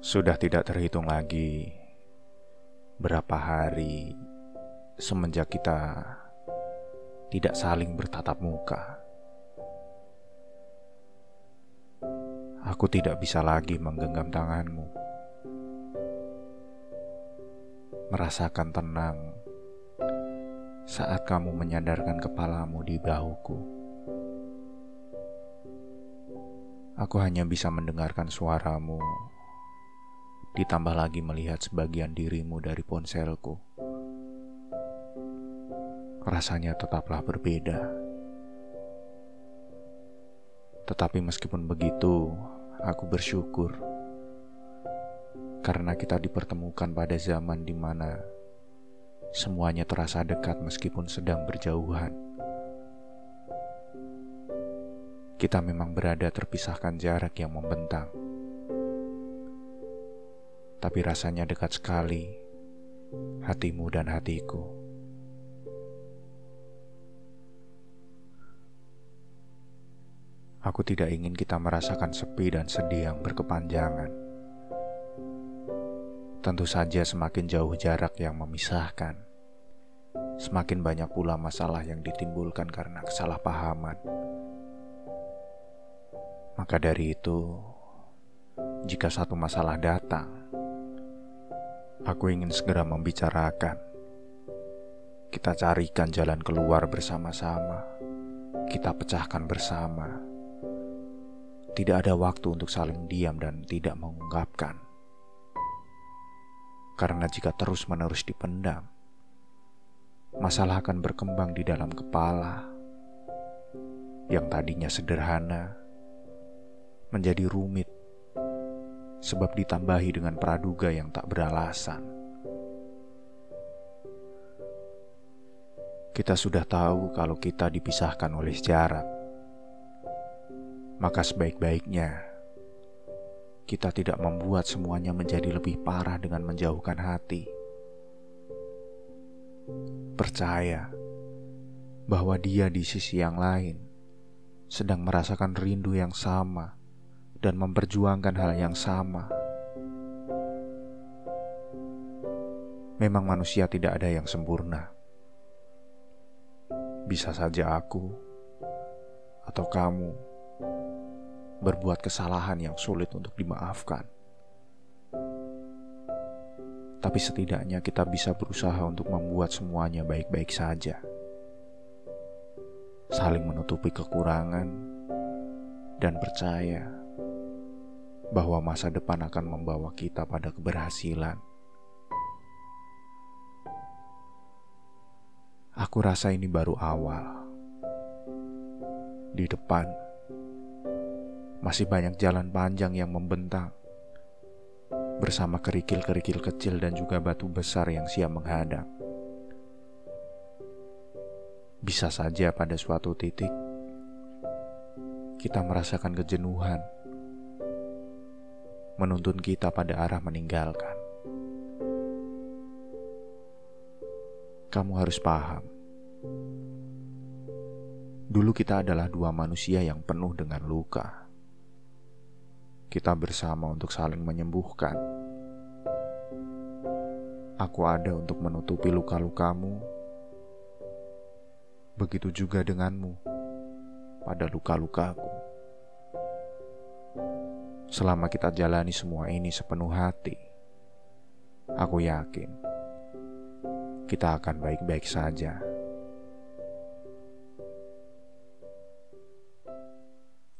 Sudah tidak terhitung lagi berapa hari semenjak kita tidak saling bertatap muka. Aku tidak bisa lagi menggenggam tanganmu, merasakan tenang saat kamu menyadarkan kepalamu di bahuku. Aku hanya bisa mendengarkan suaramu ditambah lagi melihat sebagian dirimu dari ponselku. Rasanya tetaplah berbeda. Tetapi meskipun begitu, aku bersyukur karena kita dipertemukan pada zaman di mana semuanya terasa dekat meskipun sedang berjauhan. Kita memang berada terpisahkan jarak yang membentang tapi rasanya dekat sekali hatimu dan hatiku. Aku tidak ingin kita merasakan sepi dan sedih yang berkepanjangan. Tentu saja, semakin jauh jarak yang memisahkan, semakin banyak pula masalah yang ditimbulkan karena kesalahpahaman. Maka dari itu, jika satu masalah datang, Aku ingin segera membicarakan. Kita carikan jalan keluar bersama-sama. Kita pecahkan bersama. Tidak ada waktu untuk saling diam dan tidak mengungkapkan. Karena jika terus-menerus dipendam, masalah akan berkembang di dalam kepala yang tadinya sederhana menjadi rumit sebab ditambahi dengan praduga yang tak beralasan. Kita sudah tahu kalau kita dipisahkan oleh jarak, maka sebaik-baiknya kita tidak membuat semuanya menjadi lebih parah dengan menjauhkan hati. Percaya bahwa dia di sisi yang lain sedang merasakan rindu yang sama dan memperjuangkan hal yang sama. Memang manusia tidak ada yang sempurna. Bisa saja aku atau kamu berbuat kesalahan yang sulit untuk dimaafkan. Tapi setidaknya kita bisa berusaha untuk membuat semuanya baik-baik saja. Saling menutupi kekurangan dan percaya bahwa masa depan akan membawa kita pada keberhasilan. Aku rasa ini baru awal. Di depan masih banyak jalan panjang yang membentang bersama kerikil-kerikil kecil dan juga batu besar yang siap menghadang. Bisa saja pada suatu titik kita merasakan kejenuhan menuntun kita pada arah meninggalkan. Kamu harus paham, dulu kita adalah dua manusia yang penuh dengan luka. Kita bersama untuk saling menyembuhkan. Aku ada untuk menutupi luka-lukamu. Begitu juga denganmu pada luka-lukaku. Selama kita jalani semua ini sepenuh hati, aku yakin kita akan baik-baik saja.